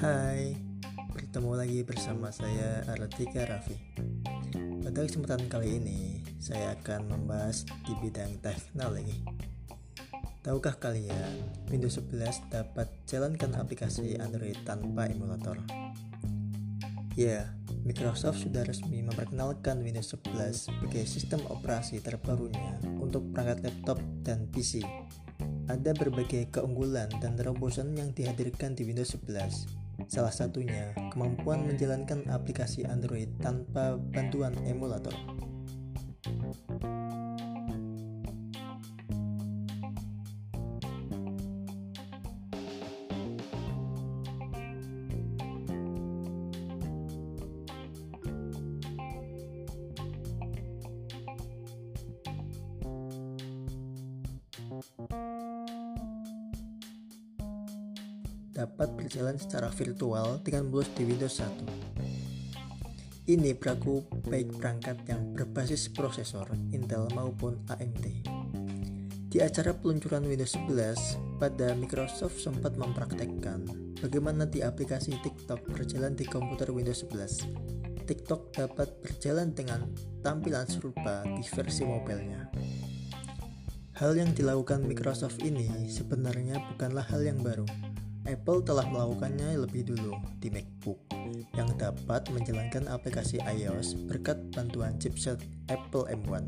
Hai, bertemu lagi bersama saya Artika Raffi. Pada kesempatan kali ini, saya akan membahas di bidang teknologi. Tahukah kalian, Windows 11 dapat jalankan aplikasi Android tanpa emulator? Ya, Microsoft sudah resmi memperkenalkan Windows 11 sebagai sistem operasi terbarunya untuk perangkat laptop dan PC. Ada berbagai keunggulan dan terobosan yang dihadirkan di Windows 11, Salah satunya, kemampuan menjalankan aplikasi Android tanpa bantuan emulator. Dapat berjalan secara virtual dengan mulus di Windows 1. Ini berlaku baik perangkat yang berbasis prosesor Intel maupun AMD. Di acara peluncuran Windows 11, pada Microsoft sempat mempraktekkan bagaimana di aplikasi TikTok berjalan di komputer Windows 11. TikTok dapat berjalan dengan tampilan serupa di versi mobilenya. Hal yang dilakukan Microsoft ini sebenarnya bukanlah hal yang baru Apple telah melakukannya lebih dulu di MacBook yang dapat menjalankan aplikasi iOS berkat bantuan chipset Apple M1.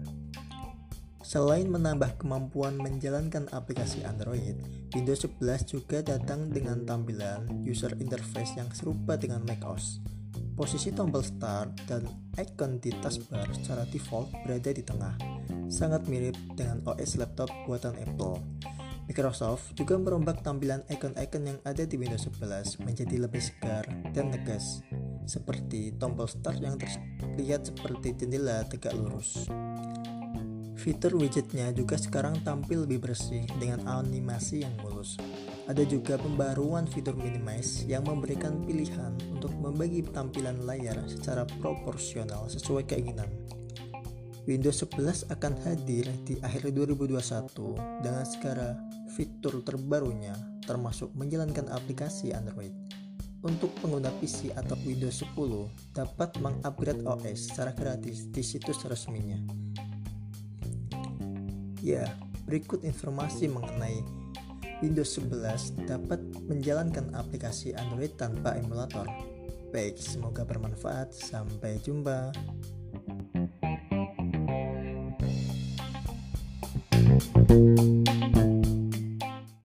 Selain menambah kemampuan menjalankan aplikasi Android, Windows 11 juga datang dengan tampilan user interface yang serupa dengan macOS. Posisi tombol Start dan icon di taskbar secara default berada di tengah, sangat mirip dengan OS laptop buatan Apple. Microsoft juga merombak tampilan icon-icon yang ada di Windows 11 menjadi lebih segar dan tegas, seperti tombol Start yang terlihat seperti jendela tegak lurus. Fitur widgetnya juga sekarang tampil lebih bersih dengan animasi yang mulus. Ada juga pembaruan fitur minimize yang memberikan pilihan untuk membagi tampilan layar secara proporsional sesuai keinginan. Windows 11 akan hadir di akhir 2021 dengan segala fitur terbarunya termasuk menjalankan aplikasi Android. Untuk pengguna PC atau Windows 10 dapat mengupgrade OS secara gratis di situs resminya. Ya, berikut informasi mengenai Windows 11 dapat menjalankan aplikasi Android tanpa emulator. Baik, semoga bermanfaat. Sampai jumpa. Thank you